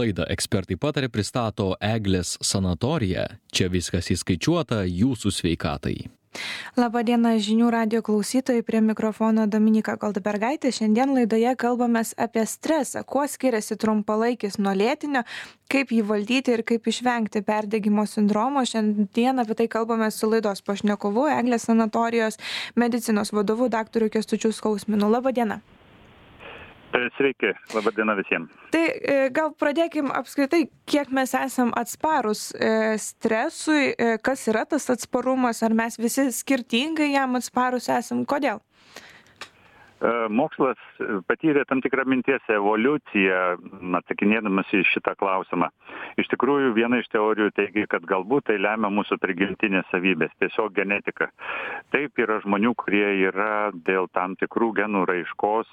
Laidą ekspertai patarė pristato Eglės sanatorija. Čia viskas įskaičiuota jūsų sveikatai. Labadiena žinių radio klausytojai, prie mikrofono Dominika Goldbergaitė. Šiandien laidoje kalbame apie stresą, kuo skiriasi trumpalaikis nuo lėtinio, kaip jį valdyti ir kaip išvengti perdegimo sindromo. Šiandien apie tai kalbame su laidos pašnekovu, Eglės sanatorijos medicinos vadovu, daktaru Kestučiu Skausminu. Labadiena. Sveiki, laba diena visiems. Tai e, gal pradėkim apskritai, kiek mes esam atsparus e, stresui, e, kas yra tas atsparumas, ar mes visi skirtingai jam atsparus esam, kodėl? Mokslas patyrė tam tikrą minties evoliuciją, atsakinėdamas į šitą klausimą. Iš tikrųjų, viena iš teorijų teigia, kad galbūt tai lemia mūsų prigimtinės savybės, tiesiog genetika. Taip yra žmonių, kurie yra dėl tam tikrų genų raiškos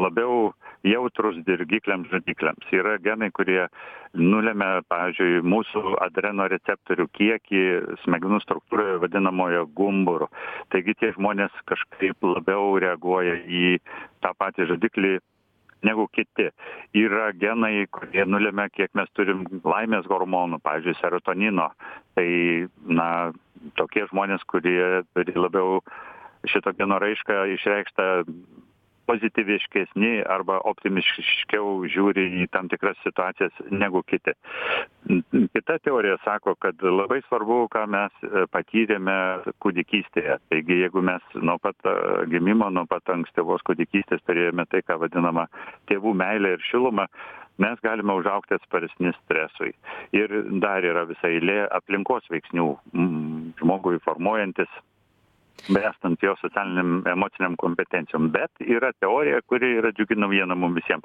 labiau jautrus dirgikliams žudikliams yra genai kurie nulemia pavyzdžiui mūsų adrenoreceptorių kiekį smegenų struktūroje vadinamojo gumburu taigi tie žmonės kažkaip labiau reaguoja į tą patį žudiklį negu kiti. Yra genai kurie nulemia kiek mes turim laimės hormonų pavyzdžiui serotonino. Tai na tokie žmonės kurie turi labiau šito geno raišką išreikštą pozityviškesni arba optimistiškiau žiūri į tam tikras situacijas negu kiti. Kita teorija sako, kad labai svarbu, ką mes e, patyrėme kūdikystėje. Taigi, jeigu mes nuo pat e, gimimo, nuo pat ankstyvos kūdikystės turėjome tai, ką vadinama tėvų meilė ir šiluma, mes galime užaukti atsparesni stresui. Ir dar yra visa eilė aplinkos veiksnių žmogui formuojantis bręstant jo socialinėm emocinėm kompetencijom. Bet yra teorija kuri yra džiugi naujiena mum visiem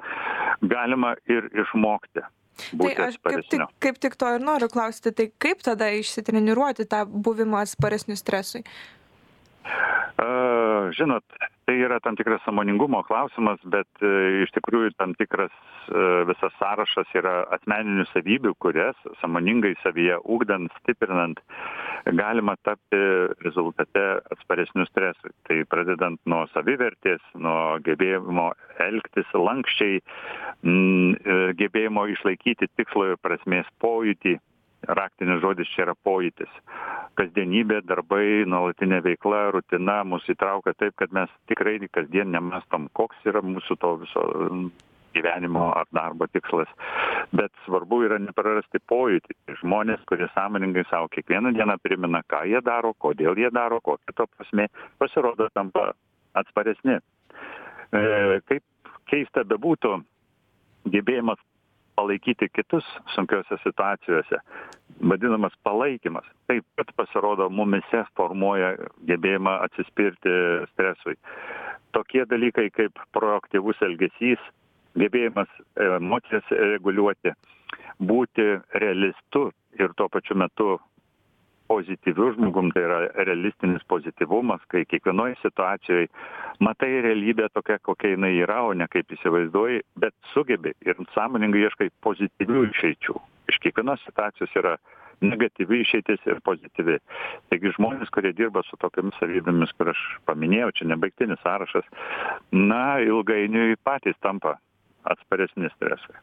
galima ir išmokti Tai aš kaip tik, kaip tik to ir noriu klausti, tai kaip tada išsitreniruoti tą buvimą atsparesniu stresui? Uh, žinot, tai yra tam tikras sąmoningumo klausimas, bet uh, iš tikrųjų tam tikras uh, visas sąrašas yra asmeninių savybių, kurias sąmoningai savyje ūkdant, stiprinant, galima tapti rezultate atsparesniu stresui. Tai pradedant nuo savivertės nuo gebėjimo elgtis lanksčiai e, gebėjimo išlaikyti tikslo ir prasmės pojūtį raktinis žodis čia yra pojūtis. Kasdienybė darbai nuolatinė veikla rutina mus įtraukia taip kad mes tikrai kasdien nemąstom koks yra mūsų to viso gyvenimo ar darbo tikslas. Bet svarbu yra neprarasti pojūtį. Žmonės kurie sąmoningai sau kiekvieną dieną primena ką jie daro kodėl jie daro kokia to prasmė pasirodo tampa atsparesni. E, kaip keista bebūtų gebėjimas palaikyti kitus sunkiose situacijose. Vadinamas palaikymas. Taip pat pasirodo mumyse formuoja gebėjimą atsispirti stresui. Tokie dalykai kaip proaktyvus elgesys gebėjimas emocijas reguliuoti būti realistu ir tuo pačiu metu pozityviu žmogum tai yra realistinis pozityvumas kai kiekvienoj situacijoj matai realybę tokia kokia jinai yra o ne kaip įsivaizduoji bet sugebi ir sąmoningai ieškai pozityvių išeičių. Iš kiekvienos situacijos yra negatyvi išeitis ir pozityvi. Taigi žmonės kurie dirba su tokiomis savybėmis kur aš paminėjau čia nebaigtinis sąrašas na ilgainiui patys tampa atsparesni stresui.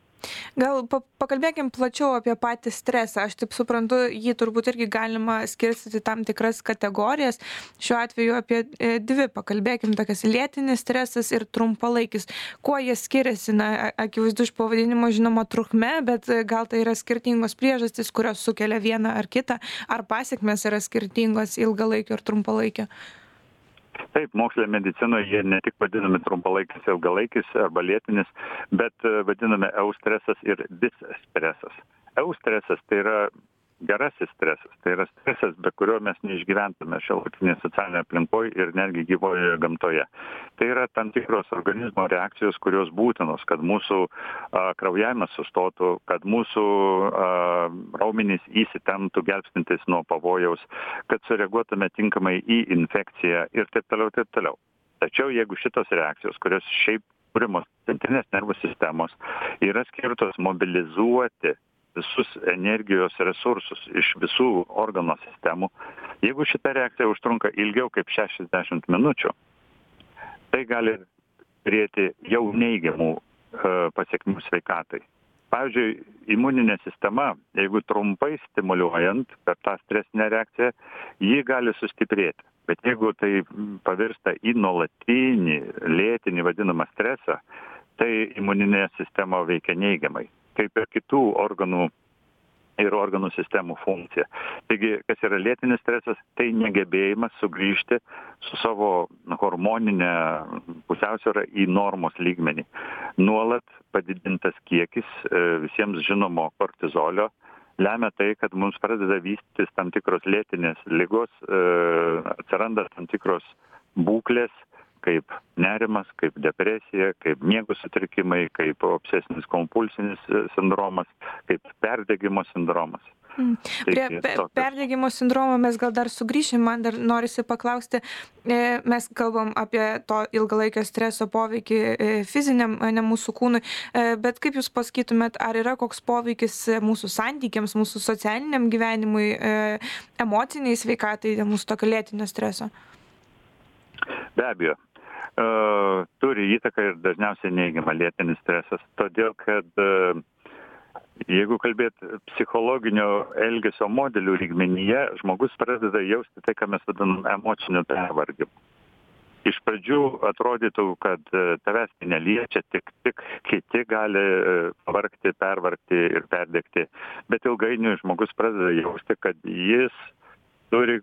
Gal pa pakalbėkim plačiau apie patį stresą. Aš taip suprantu, jį turbūt irgi galima skirstyti tam tikras kategorijas. Šiuo atveju apie e, dvi pakalbėkim, tokias lėtinis stresas ir trumpalaikis. Kuo jie skiriasi, na, akivaizdu iš pavadinimo žinoma trukme, bet e, gal tai yra skirtingos priežastys, kurios sukelia vieną ar kitą, ar pasiekmes yra skirtingos ilgalaikio ir trumpalaikio taip moksle medicinoj jie ne tik vadinami trumpalaikis ilgalaikis arba lėtinis bet e, vadinami eustresas ir disstresas eustresas tai yra gerasis stresas. Tai yra stresas be kurio mes neišgyventume šiuolaikinėj socialinėj aplinkoj ir netgi gyvojoje gamtoje. Tai yra tam tikros organizmo reakcijos kurios būtinos kad mūsų a kraujavimas sustotų kad mūsų a raumenys įsitemptų gelbstintis nuo pavojaus kad sureaguotume tinkamai į infekciją ir taip toliau taip toliau. Tačiau jeigu šitos reakcijos kurios šiaip kuriamos centrinės nervų sistemos yra skirtos mobilizuoti visus energijos resursus iš visų organo sistemų. Jeigu šita reakcija užtrunka ilgiau kaip šešiasdešimt minučių tai gali turėti jau neigiamų e, pasekmių sveikatai. Pavyzdžiui imuninė sistema jeigu trumpai stimuliuojant per tą stresinę reakciją ji gali sustiprėti. Bet jeigu tai pavirsta į nuolatinį lėtinį vadinamą stresą tai imuninė sistema veikia neigiamai kaip ir kitų organų ir organų sistemų funkcija. Taigi, kas yra lėtinis stresas, tai negebėjimas sugrįžti su savo hormoninė pusiausvėra į normos lygmenį. Nuolat padidintas kiekis e, visiems žinomo kortizolio lemia tai, kad mums pradeda vystytis tam tikros lėtinės lygos, e, atsiranda tam tikros būklės, kaip nerimas kaip depresija kaip miego sutrikimai kaip obsesinis kompulsinis e, sindromas kaip perdegimo sindromas Mm. Prie pe, perdėgymo sindromo mes gal dar sugrįšim, man dar norisi paklausti, e, mes kalbam apie to ilgalaikio streso poveikį e, fiziniam, ne mūsų kūnui, bet kaip Jūs pasakytumėt, ar yra koks poveikis mūsų santykiams, mūsų socialiniam gyvenimui, emociniai sveikatai, mūsų tokio lėtinio streso? Be abejo, turi įtaką ir dažniausiai neigiamą lėtinis stresas, todėl kad jeigu kalbėt psichologinio elgesio modelių lygmenyje, žmogus pradeda jausti tai, ką mes vadinam emociniu pervargimu. Iš pradžių atrodytų, kad tavęs tai neliečia, tik, tik kiti gali vargti, pervargti ir perdegti, bet ilgainiui žmogus pradeda jausti, kad jis turi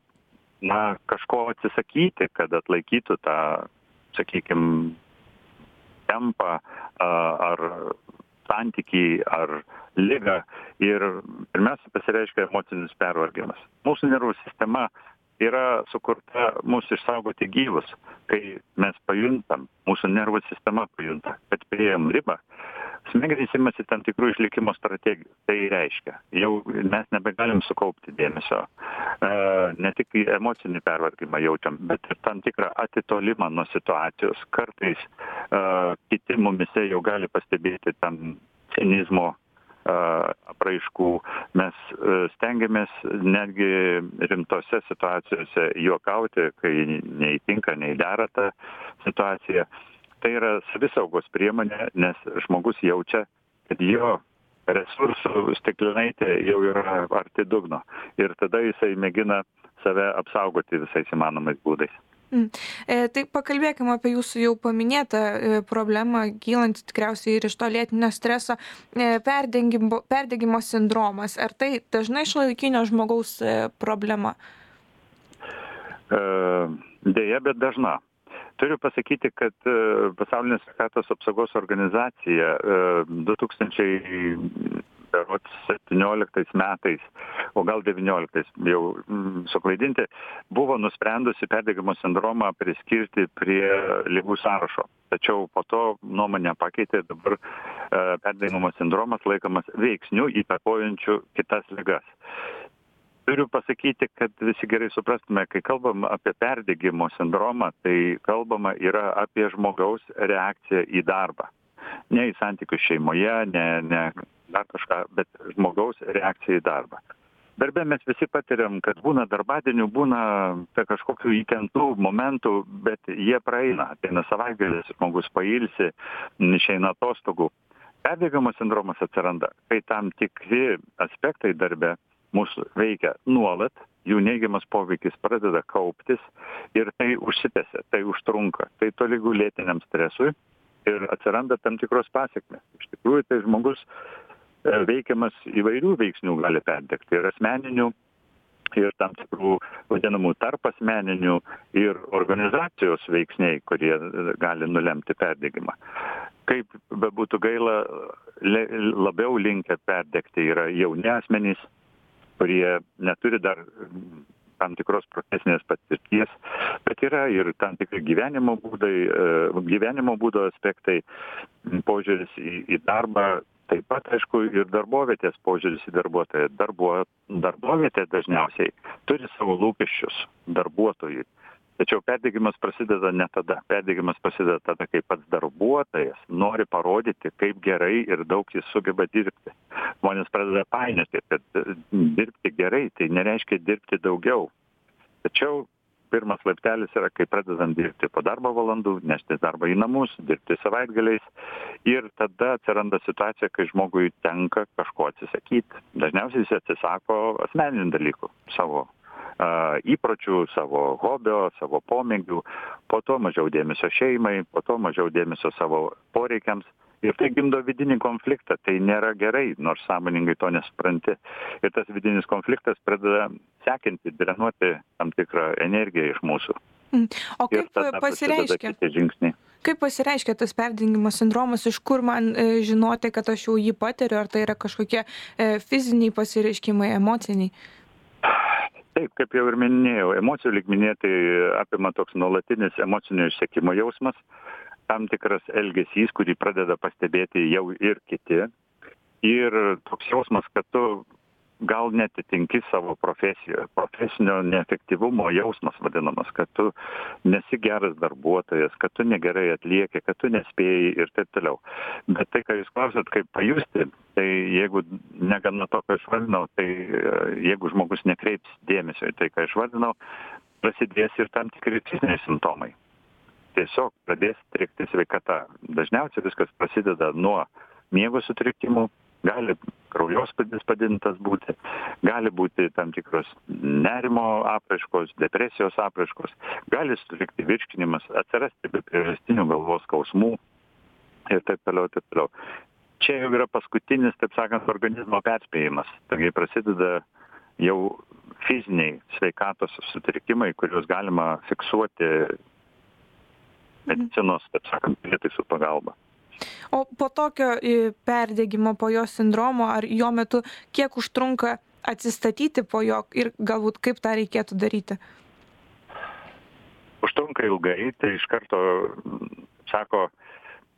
na, kažko atsisakyti, kad atlaikytų tą sakykim tempą ar santykį ar ligą. Ir pirmiausia pasireiškia emocinis pervargimas. Mūsų nervų sistema yra sukurta mus išsaugoti gyvus. Kai mes pajuntam mūsų nervų sistema pajunta kad priėjom ribą smegenys imasi tam tikrų išlikimo strategijų. Tai reiškia jau mes nebegalim sukaupti dėmesio e, ne tik emocinį pervargimą jaučiam bet ir tam tikrą atitolimą nuo situacijos. Kartais e, kiti mumyse jau gali pastebėti tam cinizmo e, apraiškų. Mes stengiamės netgi rimtose situacijose juokauti kai nei tinka nei dera ta situacija tai yra savisaugos priemonė nes žmogus jaučia kad jo resursų stiklinaitė jau yra arti dugno ir tada jisai mėgina save apsaugoti visais įmanomais būdais Mm. E, tai pakalbėkime apie jūsų jau paminėtą e, problemą, gylantį tikriausiai ir iš to lėtinio streso, e, perdegimo, perdegimo sindromas. Ar tai dažnai išlaikinio žmogaus problema? Deja, bet dažna turiu pasakyti kad e, pasaulinė sveikatos apsaugos organizacija du tūkstančiai berods septynioliktais metais o gal devynioliktais jau mm, suklaidinti buvo nusprendusi perdegimo sindromą priskirti prie ligų sąrašo. Tačiau po to nuomonę pakeitė dabar e, perdegimo sindromas laikomas veiksniu įtakojančiu kitas ligas turiu pasakyti kad visi gerai suprastume kai kalbam apie perdegimo sindromą tai kalbama yra apie žmogaus reakciją į darbą. Ne į santykius šeimoje ne ne dar kažką bet žmogaus reakcija į darbą. Darbe mes visi patiriam kad būna darbadienių būna kažkokių įtemptų momentų bet jie praeina. Ateina savaitgalis žmogus pailsi išeina atostogų. Perdegimo sindromas atsiranda kai tam tikri aspektai darbe mus veikia nuolat jų neigiamas poveikis pradeda kauptis ir tai užsitęsia tai užtrunka. Tai tolygu lėtiniam stresui ir atsiranda tam tikros pasekmės. Iš tikrųjų tai žmogus e, veikiamas įvairių veiksnių gali perdegti ir asmeninių ir tam tikrų vadinamų tarpasmeninių ir organizacijos veiksniai kurie gali nulemti perdegimą. Kaip bebūtų gaila labiau linkę perdegti yra jauni asmenys kurie neturi dar tam tikros profesinės patirties bet yra ir tam tikri gyvenimo būdai e, gyvenimo būdo aspektai požiūris į į darbą taip pat aišku ir darbovietės požiūris į darbuotoją. Darbuo darbovietė dažniausiai turi savo lūkesčius darbuotojui tačiau perdegimas prasideda ne tada. Perdegimas prasideda tada kai pats darbuotojas nori parodyti kaip gerai ir daug jis sugeba dirbti. Žmonės pradeda painioti kad dirbti gerai tai nereiškia dirbti daugiau. Tačiau pirmas laiptelis yra kai pradedam dirbti po darbo valandų neštis darbą į namus dirbti savaitgaliais. Ir tada atsiranda situacija kai žmogui tenka kažko atsisakyt dažniausiai jis atsisako asmeninių dalykų savo a įpročių savo hobio savo pomėgių po to mažiau dėmesio šeimai po to mažiau dėmesio savo poreikiams. Ir tai gimdo vidinį konfliktą. Tai nėra gerai nors sąmoningai to nesupranti. Ir tas vidinis konfliktas pradeda sekinti drenuoti tam tikrą energiją iš mūsų. O ir kaip pasireiškia? kaip pasireiškia tas perdengimo sindromas? Iš kur man e, žinoti kad aš jau jį patiriu? Ar tai yra kažkokie e, fiziniai pasireiškimai emociniai taip kaip jau ir minėjau emocijų lygmenyje tai apima toks nuolatinis emocinio išsekimo jausmas tam tikras elgesys kurį pradeda pastebėti jau ir kiti. Ir toks jausmas kad tu gal neatitinki savo profesijoje profesinio neefektyvumo jausmas vadinamas kad tu nesi geras darbuotojas kad tu negerai atlieki kad tu nespėji ir taip toliau. Bet tai ką jūs klausiat kaip pajusti tai jeigu negana to ką išvardinau tai jeigu žmogus nekreips dėmesio į tai ką išvardinau prasidės ir tam tikri fiziniai simptomai. Tiesiog pradės strigti sveikata. Dažniausiai viskas prasideda nuo miego sutrikimų gali kraujospūdis padidintas būti gali būti tam tikros nerimo apraiškos depresijos apraiškos gali sutrikti virškinimas atsirasti be priežastinių galvos skausmų ir taip toliau taip toliau. Čia jau yra paskutinis taip sakant organizmo perspėjimas. Kai prasideda jau fiziniai sveikatos sutrikimai kuriuos galima fiksuoti medicinos taip sakant prietaisų pagalba o po tokio perdegimo po jo sindromo ar jo metu kiek užtrunka atsistatyti po jo ir galbūt kaip tą reikėtų daryti? Užtrunka ilgai tai iš karto sako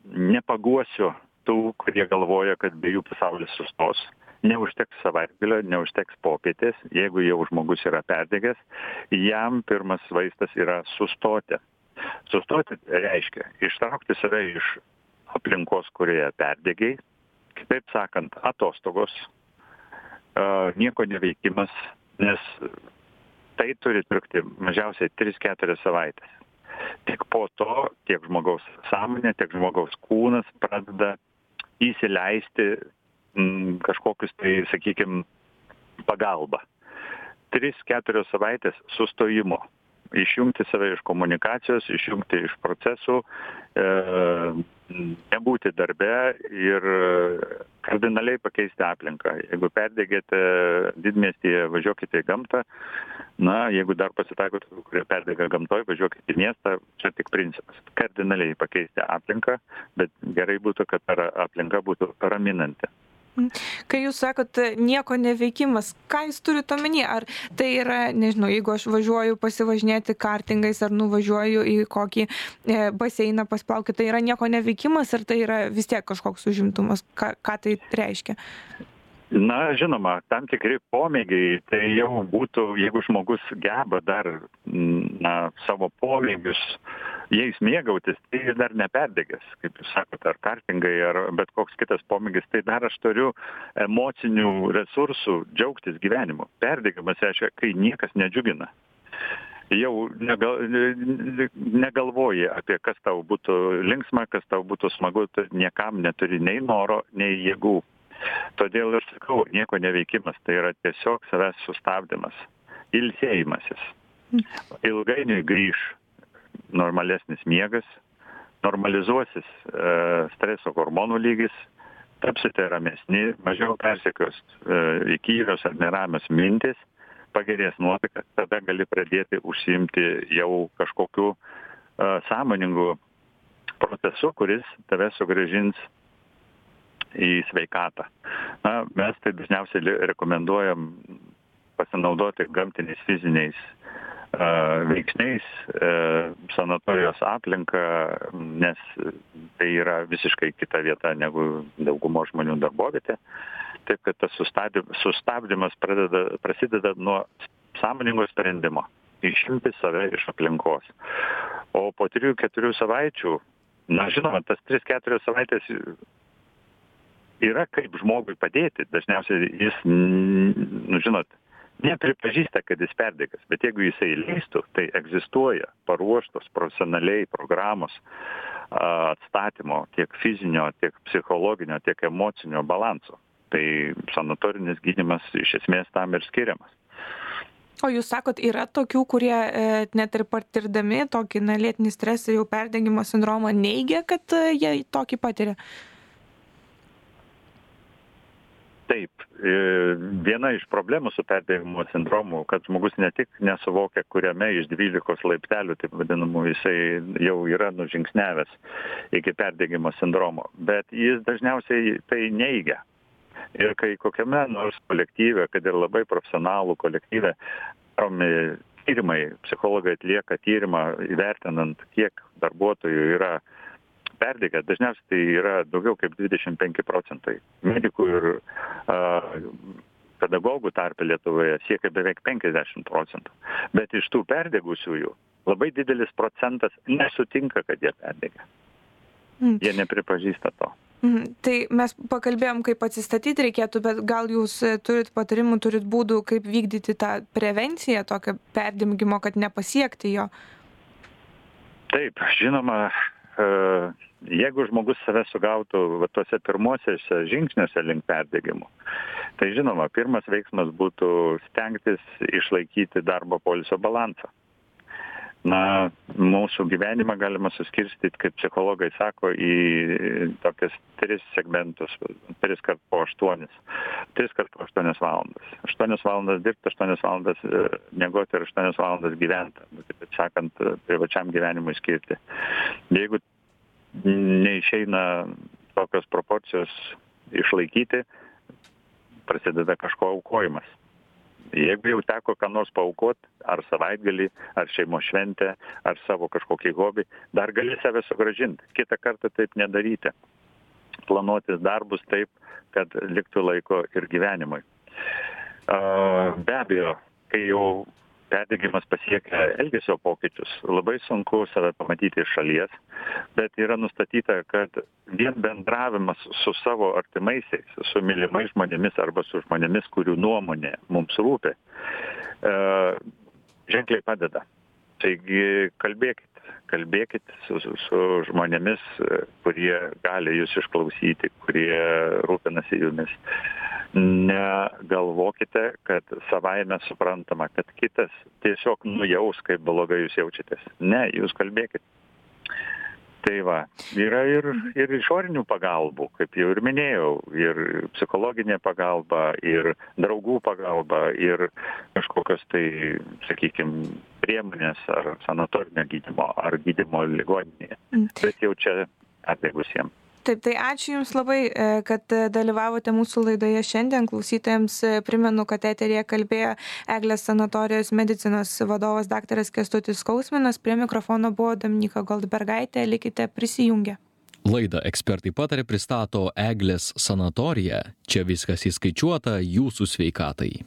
nepaguosiu tų kurie galvoja kad be jų pasaulis sustos. Neužteks savaitgalio neužteks popietės jeigu jau žmogus yra perdegęs jam pirmas vaistas yra sustoti. Sustoti reiškia ištraukti save iš aplinkos kurioje perdegei. Kitaip sakant atostogos a nieko neveikimas nes tai turi trukti mažiausiai tris keturias savaites tik po to tiek žmogaus sąmonė tiek žmogaus kūnas pradeda įsileisti m, kažkokius tai sakykim pagalbą. Tris keturios savaitės sustojimo. Išjungti save iš komunikacijos išjungti iš procesų e, nebūti darbe ir kardinaliai pakeisti aplinką. Jeigu perdegėte didmiestyje važiuokite į gamtą. Na jeigu dar pasitaiko kurie perdega gamtoj važiuokit į miestą. Čia tik principas. Kardinaliai pakeisti aplinką bet gerai būtų kad aplinka būtų raminanti Kai jūs sakot nieko neveikimas, ką jūs turite omeny? Ar tai yra, nežinau, jeigu aš važiuoju pasivažinėti kartingais ar nuvažiuoju į kokį e, baseiną pasplaukti, tai yra nieko neveikimas ar tai yra vis tiek kažkoks užimtumas? Ką, ką tai reiškia? Na, žinoma, tam tikri pomėgiai, tai jau būtų, jeigu žmogus geba dar, na, savo pomėgius jais mėgautis tai jis dar neperdegęs kaip jūs sakot ar kartingai ar bet koks kitas pomėgis tai dar aš turiu emocinių resursų džiaugtis gyvenimu. Perdegimas reiškia kai niekas nedžiugina. Jau negal negalvoji apie kas tau būtų linksma kas tau būtų smagu tu niekam neturi nei noro nei jėgų. Todėl ir sakau nieko neveikimas tai yra tiesiog savęs sustabdymas ilsėjimasis. Ilgainiui grįš normalesnis miegas normalizuosis e, streso hormonų lygis tapsite ramesni mažiau persekios e, įkyrios ar neramios mintys pagerės nuotaika tada gali pradėti užsiimti jau kažkokiu e, sąmoningu procesu kuris tave sugrąžins į sveikatą. Na mes tai dažniausiai rekomenduojam pasinaudoti gamtiniais fiziniais veiksniais sanatorijos aplinka nes tai yra visiškai kita vieta negu daugumos žmonių darbovietė. Taip kad tas sustabdy sustabdymas pradeda prasideda nuo sąmoningo sprendimo išimti save iš aplinkos. O po trijų keturių savaičių na žinoma tas tris keturias savaites yra kaip žmogui padėti. Dažniausiai jis nu žinot nepripažįsta kad jis perdegęs bet jeigu jisai leistų tai egzistuoja paruoštos profesionaliai programos atstatymo tiek fizinio tiek psichologinio tiek emocinio balanso. Tai sanatorinis gydymas iš esmės tam ir skiriamas. O jūs sakot yra tokių kurie e, net ir patirdami tokį na lėtinį stresą jau perdegimo sindromą neigia kad e, jie tokį patiria taip e, viena iš problemų su perdegimo sindromu kad žmogus ne tik nesuvokia kuriame iš dvylikos laiptelių taip vadinamų jisai jau yra nužingsniavęs iki perdegimo sindromo bet jis dažniausiai tai neigia. Ir kai kokiame nors kolektyve kad ir labai profesionalų kolektyve daromi tyrimai psichologai atlieka tyrimą įvertinant kiek darbuotojų yra perdegę dažniausiai tai yra daugiau kaip dvidešim penki procentai medikų ir a pedagogų tarpe lietuvoje siekia beveik penkiasdešim procentų bet iš tų perdegusiųjų labai didelis procentas nesutinka kad jie perdegę mm. jie nepripažįsta to Mhm. Tai mes pakalbėjom, kaip atsistatyti reikėtų, bet gal jūs e, turit patarimų, turit būdų, kaip vykdyti tą prevenciją tokio perdimgymo, kad nepasiekti jo? Taip, žinoma, e, jeigu žmogus save sugautų va tuose pirmuosiuose žingsniuose link perdegimo tai žinoma pirmas veiksmas būtų stengtis išlaikyti darbo poilsio balansą. Na mūsų gyvenimą galima suskirstyt kaip psichologai sako į tokius tris segmentus triskart po aštuonis triskart po aštuonias valandas. Aštuonias valandas dirbt aštuonias valandas e, miegot ir aštuonias valandas gyvent kitaip sakant privačiam gyvenimui skirti. Jeigu neišeina tokios proporcijos išlaikyti, prasideda kažko aukojimas. Jeigu jau teko ką nors paukoti, ar savaitgalį, ar šeimo šventę, ar savo kažkokį hobį, dar gali save sugražinti. Kitą kartą taip nedaryti. Planuotis darbus taip, kad liktų laiko ir gyvenimui. Be abejo, kai jau perdegimas pasiekia elgesio pokyčius. Labai sunku save pamatyti iš šalies bet yra nustatyta kad vien bendravimas su savo artimaisiais su mylimais žmonėmis arba su žmonėmis kurių nuomonė mums rūpi e, ženkliai padeda. Taigi kalbėkit kalbėkit su su su žmonėmis kurie gali jus išklausyti kurie rūpinasi jumis. Negalvokite kad savaime suprantama kad kitas tiesiog nujaus kaip blogai jūs jaučiatės. Ne jūs kalbėkit. Tai va yra ir ir išorinių pagalbų kaip jau ir minėjau ir psichologinė pagalba ir draugų pagalba ir kažkokios tai sakykim priemonės ar sanatorinio gydymo ar gydymo ligoninėje. Bet jau čia atbėgusiem. Taip tai ačiū jums labai e, kad dalyvavote mūsų laidoje šiandien. Klausytojams e, primenu kad eteryje kalbėjo eglės sanatorijos medicinos vadovas daktaras kęstutis skausminas prie mikrofono buvo dominyka goldbergaitė. Likite prisijungę. Laidą ekspertai patarė pristato Eglės sanatorija. Čia viskas įskaičiuota jūsų sveikatai.